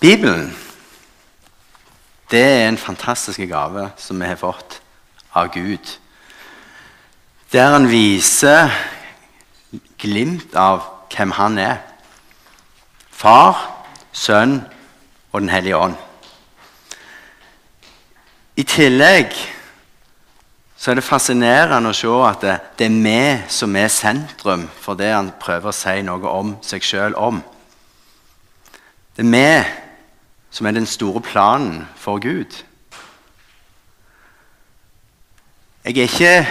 Bibelen det er en fantastisk gave som vi har fått av Gud. Der han viser glimt av hvem han er. Far, Sønn og Den hellige ånd. I tillegg så er det fascinerende å se at det, det er vi som er sentrum for det han prøver å si noe om seg sjøl om. Det er vi som er den store planen for Gud. Jeg er ikke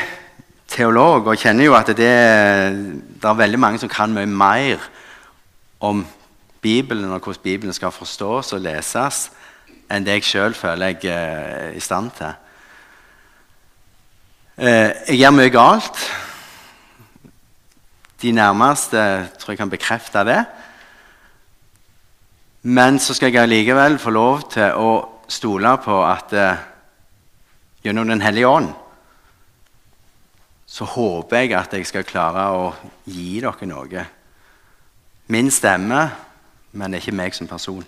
teolog og kjenner jo at det, det er veldig mange som kan mye mer om Bibelen og hvordan Bibelen skal forstås og leses, enn det jeg sjøl føler jeg er i stand til. Eh, jeg gjør mye galt. De nærmeste tror jeg kan bekrefte det. Men så skal jeg allikevel få lov til å stole på at eh, gjennom Den hellige ånd så håper jeg at jeg skal klare å gi dere noe. Min stemme, men ikke meg som person.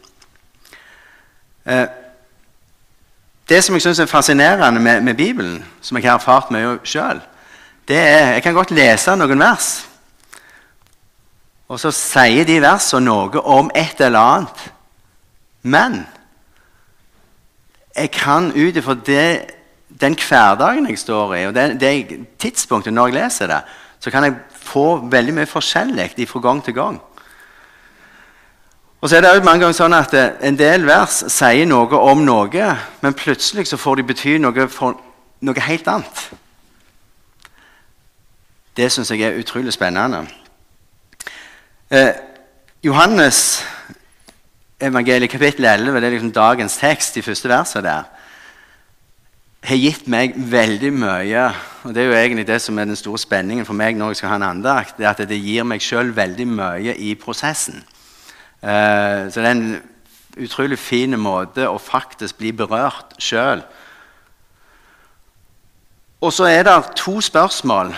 Eh, det som jeg syns er fascinerende med, med, Bibelen, som jeg har erfart mye sjøl, det er Jeg kan godt lese noen vers. Og så sier de versene noe om et eller annet. Men jeg kan ut ifra den hverdagen jeg står i, og det, det, tidspunktet når jeg leser det, så kan jeg få veldig mye forskjellig fra gang til gang. Og så er det også mange ganger sånn at En del vers sier noe om noe, men plutselig så får de bety noe for noe helt annet. Det syns jeg er utrolig spennende. Eh, Johannes evangeliet kapittel 11, det er liksom dagens tekst, de første versene der, har gitt meg veldig mye. Og det er jo egentlig det som er den store spenningen for meg når jeg skal ha en andakt. det er At det gir meg sjøl veldig mye i prosessen. Eh, så det er en utrolig fin måte å faktisk bli berørt sjøl. Og så er det to spørsmål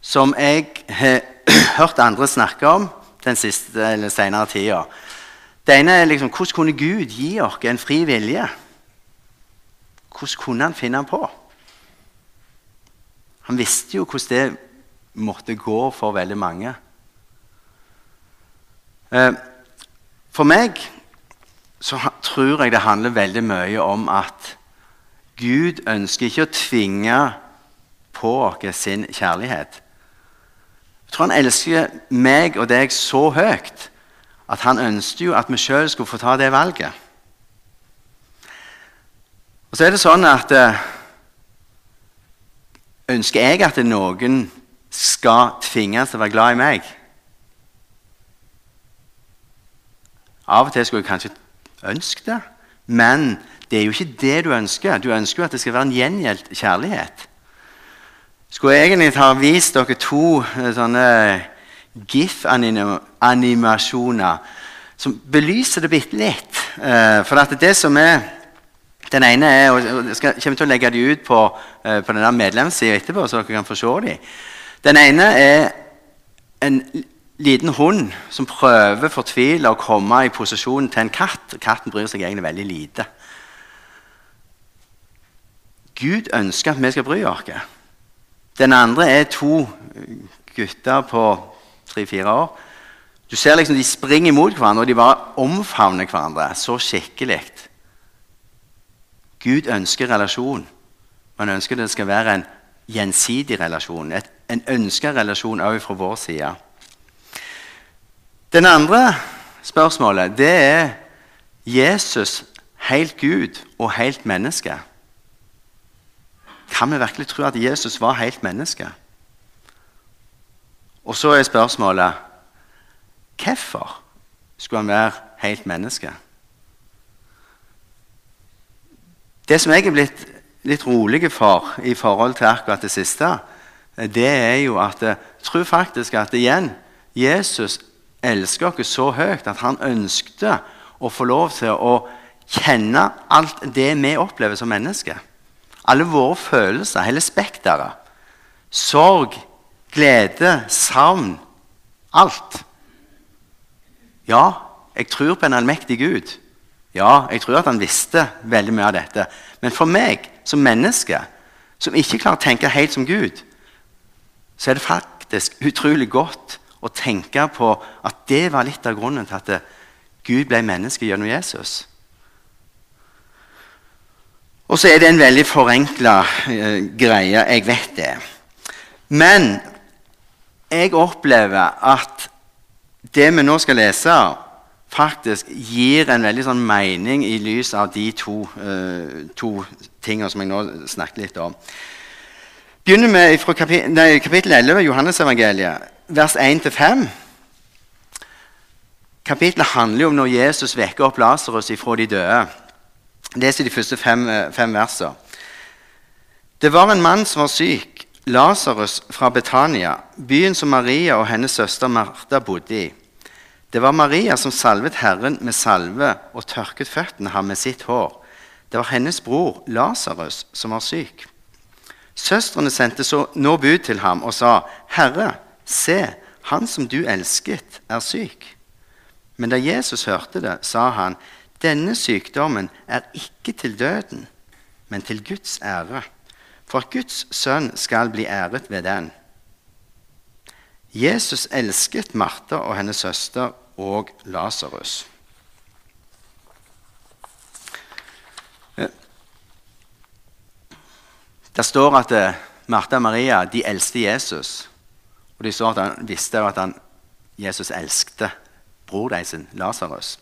som jeg har hørt andre snakke om den siste eller senere tida. Det ene er liksom, hvordan kunne Gud gi oss en fri vilje? Hvordan kunne han finne på? Han visste jo hvordan det måtte gå for veldig mange. Eh, for meg så tror jeg det handler veldig mye om at Gud ønsker ikke å tvinge på oss sin kjærlighet. Jeg tror han elsker meg og deg så høyt at han ønsket jo at vi sjøl skulle få ta det valget. Og så er det sånn at eh, Ønsker jeg at noen skal tvinges til å være glad i meg? Av og til skulle jeg kanskje ønske det, men det er jo ikke det du ønsker. Du ønsker jo at det skal være en gjengjeldt kjærlighet. Skulle jeg egentlig ha vist dere to eh, sånne GIF-animasjoner som belyser det bitte litt. Uh, for at det som er Den ene er og Jeg skal, kommer til å legge dem ut på, uh, på denne medlemssida etterpå, så dere kan få se dem. Den ene er en liten hund som prøver fortvila å komme i posisjon til en katt. Katten bryr seg egentlig veldig lite. Gud ønsker at vi skal bry oss. Den andre er to gutter på tre-fire år. Du ser liksom De springer mot hverandre, og de bare omfavner hverandre så skikkelig. Gud ønsker relasjon. Man ønsker det skal være en gjensidig relasjon. Et, en ønska relasjon òg fra vår side. Den andre spørsmålet det er Jesus helt Gud og helt menneske. Kan vi virkelig tro at Jesus var helt menneske? Og så er spørsmålet hvorfor skulle han være helt menneske? Det som jeg er blitt litt rolig for i forhold til akkurat det siste, det er jo at jeg tror faktisk at igjen Jesus elsker oss så høyt at han ønskte å få lov til å kjenne alt det vi opplever som mennesker. Alle våre følelser, hele spekteret. Sorg, glede, savn alt. Ja, jeg tror på en allmektig Gud. Ja, jeg tror at han visste veldig mye av dette. Men for meg som menneske, som ikke klarer å tenke helt som Gud, så er det faktisk utrolig godt å tenke på at det var litt av grunnen til at Gud ble menneske gjennom Jesus. Og så er det en veldig forenkla eh, greie. Jeg vet det. Men jeg opplever at det vi nå skal lese, faktisk gir en veldig sånn mening i lys av de to, eh, to tingene som jeg nå snakket litt om. Begynner med fra kapittel, nei, kapittel 11 Johannesevangeliet, vers 1-5. Kapittelet handler jo om når Jesus vekker opp Lasarus ifra de døde. Les de første fem, eh, fem versene. Det var en mann som var syk, Lasarus fra Betania, byen som Maria og hennes søster Martha bodde i. Det var Maria som salvet Herren med salve og tørket føttene ham med sitt hår. Det var hennes bror Lasarus som var syk. Søstrene sendte så nå bud til ham og sa, 'Herre, se, han som du elsket, er syk.' Men da Jesus hørte det, sa han, denne sykdommen er ikke til døden, men til Guds ære, for Guds sønn skal bli æret ved den. Jesus elsket Martha og hennes søster og Lasarus. Det står at eh, Martha og Maria de eldste Jesus. Og de står at han visste at han, Jesus elsket bror deres, Lasarus.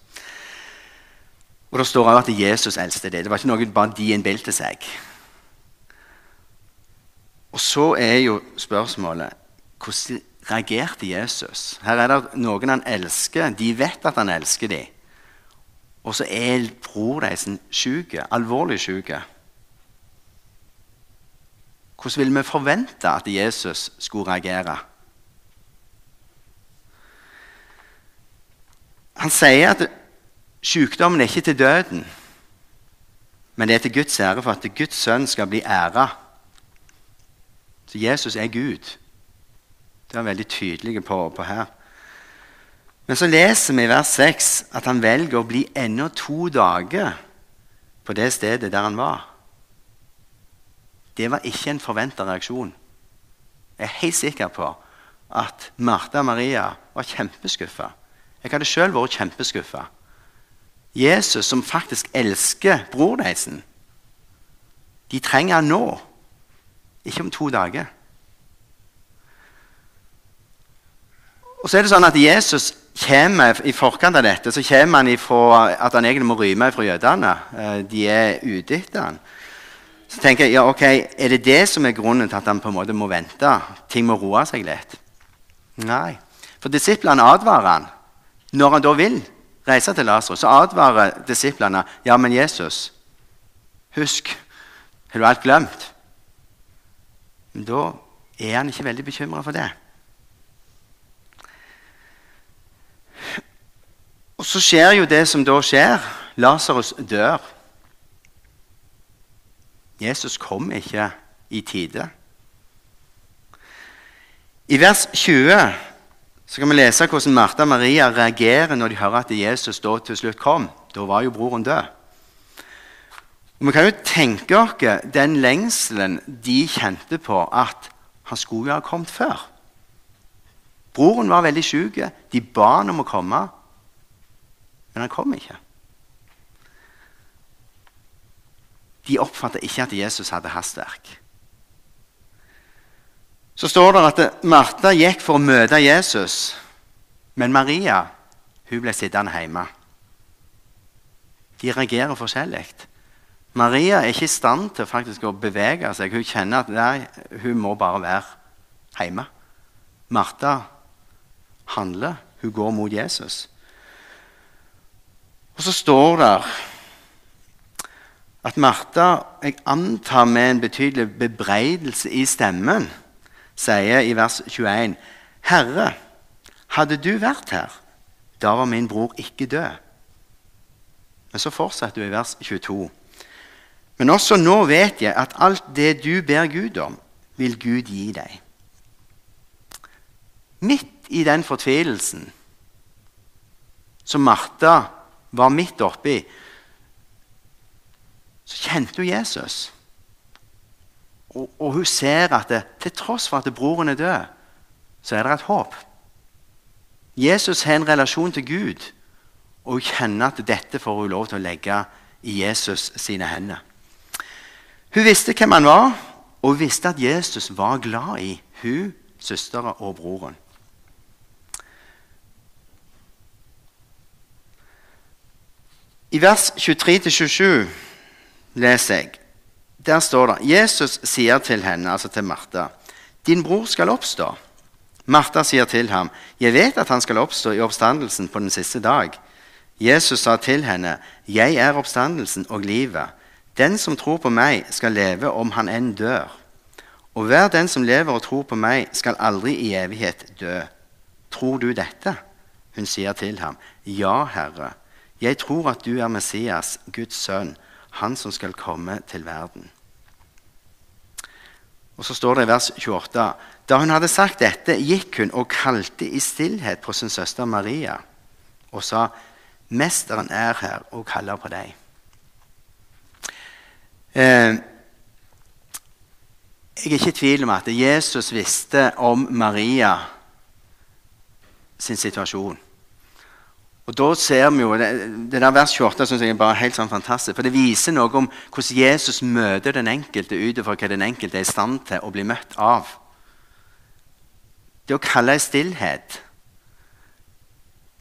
Og det står også at Jesus eldste det. Det var ikke noe bare de innbilte seg. Og så er jo spørsmålet hvordan reagerte Jesus? Her er det noen han elsker. De vet at han elsker dem. Og så er bror deres syk, alvorlig syk. Hvordan vil vi forvente at Jesus skulle reagere? Han sier at Sykdommen er ikke til døden, men det er til Guds ære for at Guds sønn skal bli æra. Så Jesus er Gud. Det er han veldig tydelig på, på, her. Men så leser vi i vers 6 at han velger å bli ennå to dager på det stedet der han var. Det var ikke en forventa reaksjon. Jeg er helt sikker på at Martha og Maria var kjempeskuffa. Jeg hadde sjøl vært kjempeskuffa. Jesus, som faktisk elsker bror deres, de trenger han nå, ikke om to dager. Og så er det sånn at Jesus kommer I forkant av dette så kommer han ifra at han egentlig må rømme fra jødene. Eh, de er ute etter han. Så tenker jeg, ja, ok, Er det det som er grunnen til at han på en måte må vente? Ting må roe seg litt? Nei. For disiplene advarer han når han da vil reise til Lasarus, så advarer disiplene ja, men Jesus, husk, har du alt glemt? Men da er han ikke veldig bekymra for det. Og så skjer jo det som da skjer. Lasarus dør. Jesus kom ikke i tide. I vers 20 så kan vi lese hvordan Martha og Maria reagerer når de hører at Jesus da til slutt kom. Da var jo broren død. Og Vi kan jo tenke oss den lengselen de kjente på at han skulle jo ha kommet før. Broren var veldig syk. De ba han om å komme, men han kom ikke. De oppfattet ikke at Jesus hadde hastverk. Så står det at Martha gikk for å møte Jesus, men Maria hun ble sittende hjemme. De reagerer forskjellig. Maria er ikke i stand til faktisk å bevege seg. Hun kjenner at nei, hun må bare være hjemme. Martha handler. Hun går mot Jesus. Og så står det at Martha, jeg antar med en betydelig bebreidelse i stemmen sier i vers 21.: Herre, hadde du vært her, da var min bror ikke død. Men så fortsetter hun i vers 22. Men også nå vet jeg at alt det du ber Gud om, vil Gud gi deg. Midt i den fortvilelsen som Martha var midt oppi, så kjente hun Jesus. Og, og hun ser at det, til tross for at broren er død, så er det et håp. Jesus har en relasjon til Gud, og hun kjenner at dette får hun lov til å legge i Jesus sine hender. Hun visste hvem han var, og hun visste at Jesus var glad i hun, søstera og broren. I vers 23-27 leser jeg. Der står det Jesus sier til henne, altså til Martha, 'Din bror skal oppstå.' Martha sier til ham, 'Jeg vet at han skal oppstå i oppstandelsen på den siste dag.' Jesus sa til henne, 'Jeg er oppstandelsen og livet.' 'Den som tror på meg, skal leve om han enn dør.' 'Og hver den som lever og tror på meg, skal aldri i evighet dø.' 'Tror du dette?' Hun sier til ham, 'Ja, Herre.' 'Jeg tror at du er Messias, Guds sønn, han som skal komme til verden.' Og så står det i vers 28.: Da hun hadde sagt dette, gikk hun og kalte i stillhet på sin søster Maria og sa:" Mesteren er her og kaller på deg. Eh, jeg er ikke i tvil om at Jesus visste om Maria sin situasjon. Og da ser vi jo, Det, det der vers 28 synes jeg er bare helt sånn fantastisk. For det viser noe om hvordan Jesus møter den enkelte ut ifra hva den enkelte er i stand til å bli møtt av. Det å kalle en stillhet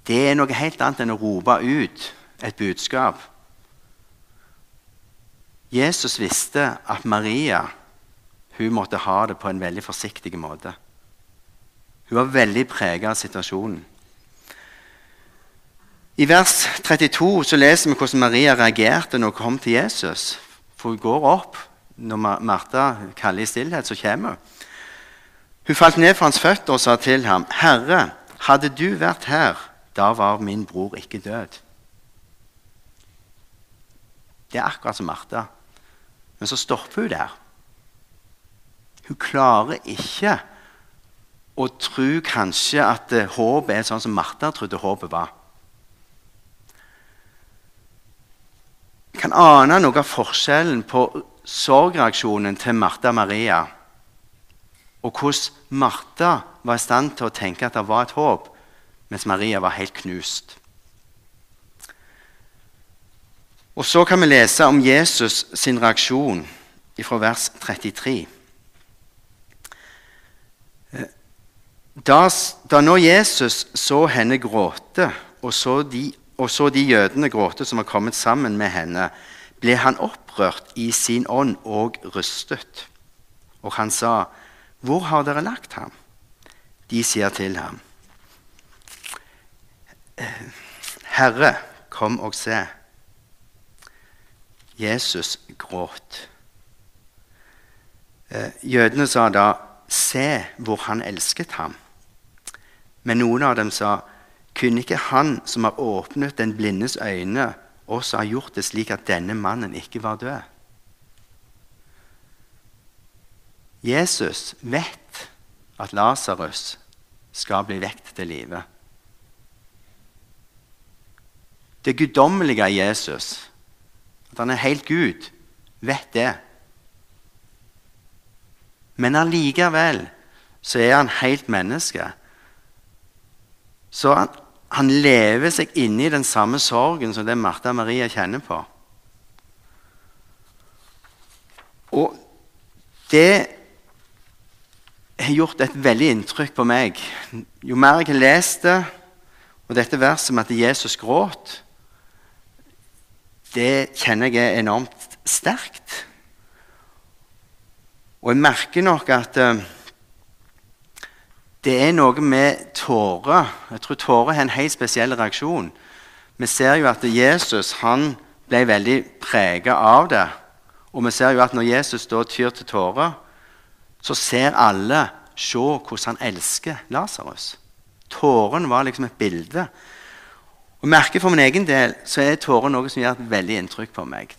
det er noe helt annet enn å rope ut et budskap. Jesus visste at Maria hun måtte ha det på en veldig forsiktig måte. Hun var veldig preget av situasjonen. I vers 32 så leser vi hvordan Maria reagerte når hun kom til Jesus. For hun går opp. Når Martha kaller i stillhet, så kommer hun. Hun falt ned for hans føtter og sa til ham, 'Herre, hadde du vært her' da var min bror ikke død. Det er akkurat som Martha. Men så stopper hun der. Hun klarer ikke å tro kanskje at eh, håpet er sånn som Martha trodde håpet var. Kan ane noe av forskjellen på sorgreaksjonen til Martha Maria og hvordan Martha var i stand til å tenke at det var et håp, mens Maria var helt knust. Og Så kan vi lese om Jesus sin reaksjon fra vers 33. Da, da nå Jesus så henne gråte, og så, de, og så de jødene gråte som var kommet sammen med henne, ble han opprørt i sin ånd og rystet. Og han sa, 'Hvor har dere lagt ham?' De sier til ham, Herre, kom og se. Jesus gråt. Jødene sa da, 'Se hvor han elsket ham'. Men noen av dem sa, 'Kunne ikke han som har åpnet den blindes øyne, også ha gjort det slik at denne mannen ikke var død?' Jesus vet at Lasarus skal bli vekt til live. det guddommelige i Jesus, at han er helt Gud, vet det. Men allikevel så er han helt menneske. Så han, han lever seg inni den samme sorgen som det Martha og Maria kjenner på. Og det har gjort et veldig inntrykk på meg. Jo mer jeg har lest det, og dette verset med at Jesus gråt, det kjenner jeg er enormt sterkt. Og jeg merker nok at uh, det er noe med tårer. Jeg tror tårer har en helt spesiell reaksjon. Vi ser jo at Jesus han ble veldig prega av det. Og vi ser jo at når Jesus da tyr til tårer, så ser alle se hvordan han elsker Lasarus. Tåren var liksom et bilde og merker For min egen del så er tårer noe som gjør et veldig inntrykk på meg.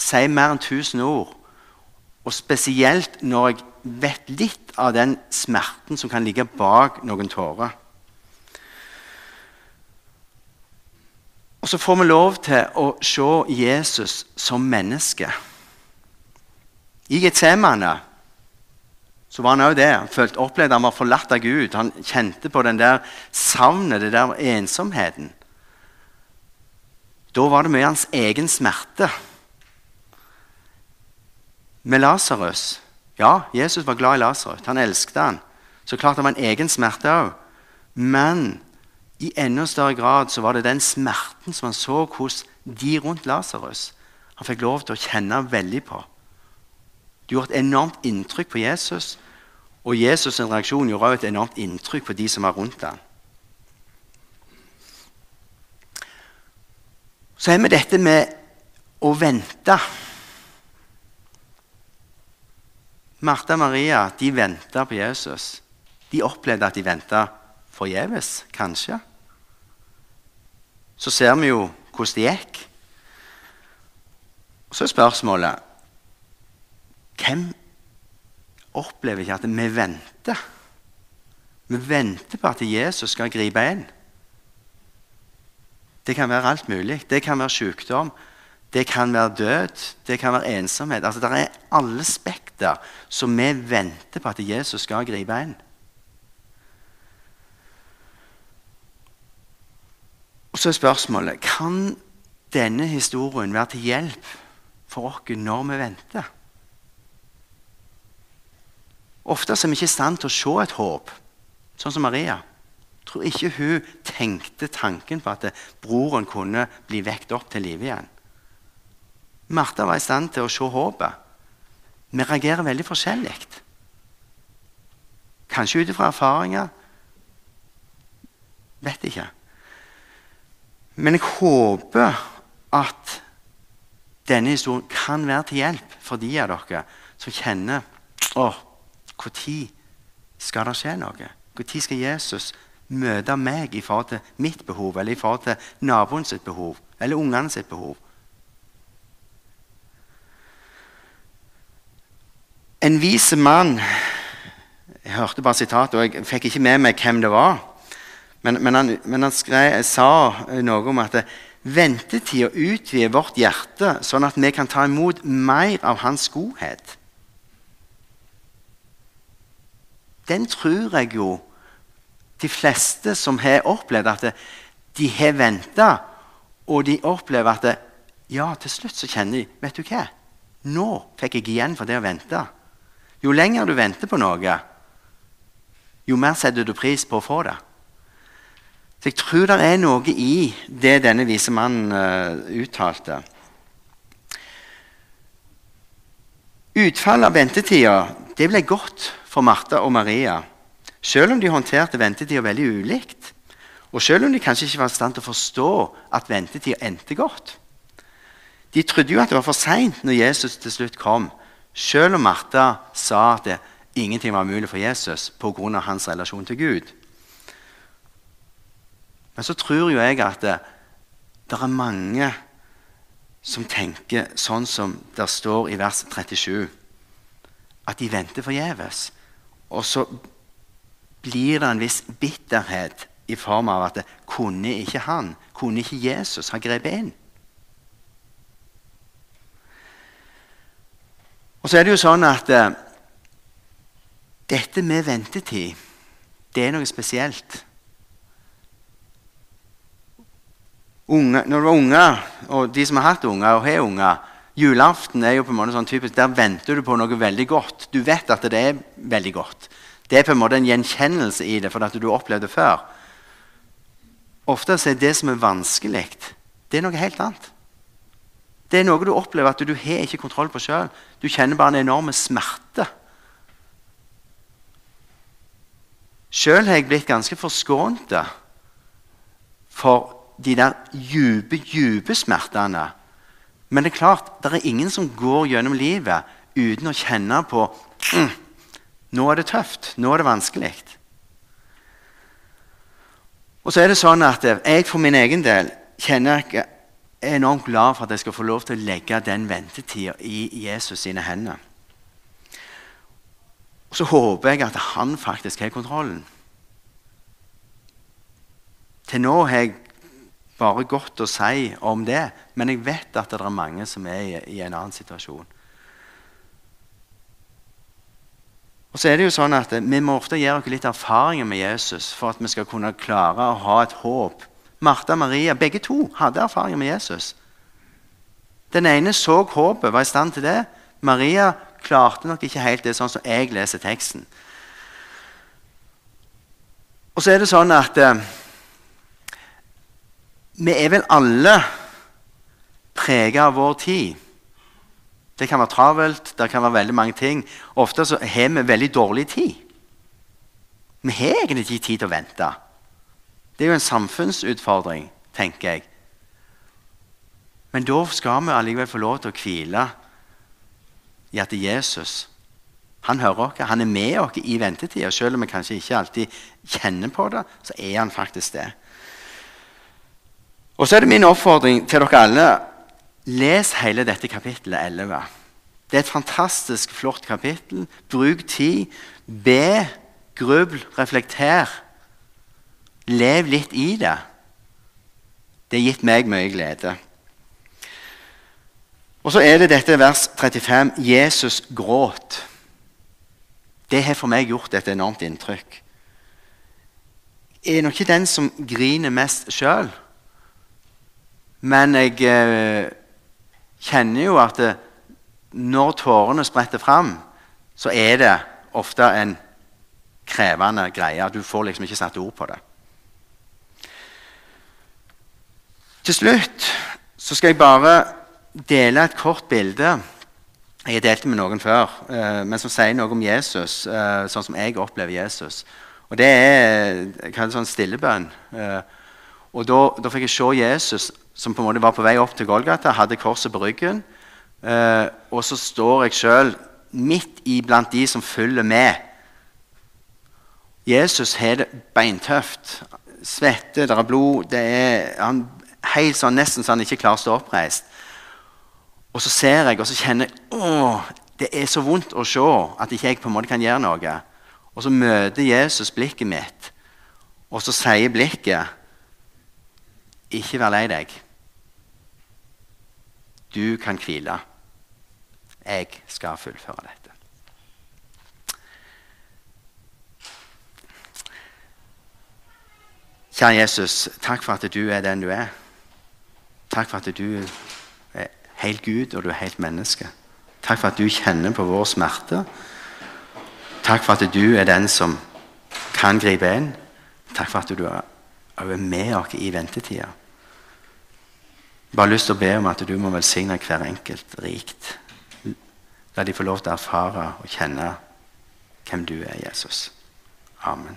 Sier mer enn tusen ord. Og spesielt når jeg vet litt av den smerten som kan ligge bak noen tårer. Og så får vi lov til å se Jesus som menneske. I Getsemane så var han òg det. Han følte, opplevd han var forlatt av Gud. Han kjente på den der savnet, den der ensomheten. Da var det mye hans egen smerte. Med Lasarus Ja, Jesus var glad i Lasarus. Han elsket han. Så klart det var en egen smerte òg. Men i enda større grad så var det den smerten som han så hos de rundt Lasarus. Han fikk lov til å kjenne veldig på. Det gjorde et enormt inntrykk på Jesus, og Jesus' reaksjon gjorde også et enormt inntrykk på de som var rundt ham. Så er vi dette med å vente. Martha og Maria de venta på Jesus. De opplevde at de venta forgjeves, kanskje. Så ser vi jo hvordan det gikk. Og Så er spørsmålet hvem opplever ikke at vi venter? Vi venter på at Jesus skal gripe inn. Det kan være alt mulig. Det kan være sykdom, det kan være død, det kan være ensomhet. Altså, Det er alle spekter som vi venter på at Jesus skal gripe inn. Og så er spørsmålet kan denne historien være til hjelp for oss når vi venter. Ofte er vi ikke i stand til å se et håp, sånn som Maria. Jeg tror ikke hun tenkte tanken på at broren kunne bli vekt opp til live igjen. Martha var i stand til å se håpet. Vi reagerer veldig forskjellig. Kanskje ut ifra erfaringer. Vet ikke. Men jeg håper at denne historien kan være til hjelp for de av dere som kjenner Å, når skal det skje noe? Når skal Jesus møte meg i forhold til mitt behov, eller i forhold til naboen sitt behov, eller ungene sitt behov? En vis mann Jeg hørte bare sitatet, og jeg fikk ikke med meg hvem det var. Men, men, han, men han skrev, sa noe om at ventetida utvider vårt hjerte, sånn at vi kan ta imot mer av hans godhet. Den tror jeg jo de fleste som har opplevd at de har venta, og de opplever at ja, til slutt så kjenner de Vet du hva? Nå fikk jeg igjen for det å vente. Jo lenger du venter på noe, jo mer setter du pris på å få det. Så jeg tror det er noe i det denne vise mannen uh, uttalte. Utfallet av ventetida ble godt for Martha og Maria. Selv om de håndterte ventetida veldig ulikt. Og selv om de kanskje ikke var i stand til å forstå at ventetida endte godt. De trodde jo at det var for seint når Jesus til slutt kom, selv om Martha sa at det, ingenting var mulig for Jesus pga. hans relasjon til Gud. Men så tror jo jeg at det, det er mange som tenker sånn som det står i vers 37. At de venter forgjeves. Og så blir det en viss bitterhet i form av at det, kunne ikke han, kunne ikke Jesus ha grepet inn? Og så er det jo sånn at eh, dette med ventetid, det er noe spesielt. unge, når du var unger, og de som har hatt unger og har unger Julaften er jo på en måte sånn typisk, Der venter du på noe veldig godt. Du vet at det er veldig godt. Det er på en måte en gjenkjennelse i det, for at du har opplevd det før. Ofte er det som er vanskelig, det er noe helt annet. Det er noe du opplever at du har ikke kontroll på sjøl. Du kjenner bare en enorm smerte. Sjøl har jeg blitt ganske forskånt for de der dype, dype smertene. Men det er klart, det er ingen som går gjennom livet uten å kjenne på mm, Nå er det tøft. Nå er det vanskelig. Og så er det sånn at jeg for min egen del kjenner er enormt glad for at jeg skal få lov til å legge den ventetida i Jesus sine hender. Og så håper jeg at han faktisk har kontrollen. Til nå har jeg bare godt å si om det, men jeg vet at det er mange som er i, en annen situasjon. Og så er det jo sånn at Vi må ofte gjøre oss litt erfaringer med Jesus for at vi skal kunne klare å ha et håp. Martha og Maria begge to hadde erfaringer med Jesus. Den ene så håpet, var i stand til det. Maria klarte nok ikke helt det sånn som jeg leser teksten. Og så er det sånn at eh, vi er vel alle prega av vår tid. Det kan være travelt, det kan være veldig mange ting. Ofte så har vi veldig dårlig tid. Vi har egentlig ikke tid til å vente. Det er jo en samfunnsutfordring, tenker jeg. Men da skal vi allikevel få lov til å hvile i at Jesus han hører oss, han er med oss i ventetida. Selv om vi kanskje ikke alltid kjenner på det, så er han faktisk det. Og så er det min oppfordring til dere alle Les hele dette kapittelet 11. Det er et fantastisk flott kapittel. Bruk tid. Be, grubl, reflekter. Lev litt i det. Det har gitt meg mye glede. Og så er det dette vers 35. Jesus gråt. Det har for meg gjort et enormt inntrykk. Jeg er nok ikke den som griner mest sjøl, men jeg eh, kjenner jo at det, når tårene spretter fram, så er det ofte en krevende greie. Du får liksom ikke satt ord på det. Til slutt så skal jeg bare dele et kort bilde. Jeg har delt det med noen før, eh, men som sier noe om Jesus, eh, sånn som jeg opplever Jesus. Og Det er jeg sånn stillebønn. Eh, og da, da, fikk jeg se Jesus som på en måte var på vei opp til Golgata, hadde korset på ryggen. Og så står jeg sjøl midt iblant de som følger med. Jesus har det beintøft. Svette, det er blod. Det er, han helt sånn, Nesten så han ikke klarer å stå oppreist. Og så ser jeg og så kjenner jeg, å, det er så vondt å se at ikke jeg på en måte kan gjøre noe. Og så møter Jesus blikket mitt, og så sier blikket Ikke vær lei deg. Du kan hvile. Jeg skal fullføre dette. Kjære Jesus, takk for at du er den du er. Takk for at du er helt Gud, og du er helt menneske. Takk for at du kjenner på vår smerte. Takk for at du er den som kan gripe inn. Takk for at du er med oss i ventetida. Bare lyst til å be om at du må velsigne hver enkelt rikt. La de få lov til å erfare og kjenne hvem du er, Jesus. Amen.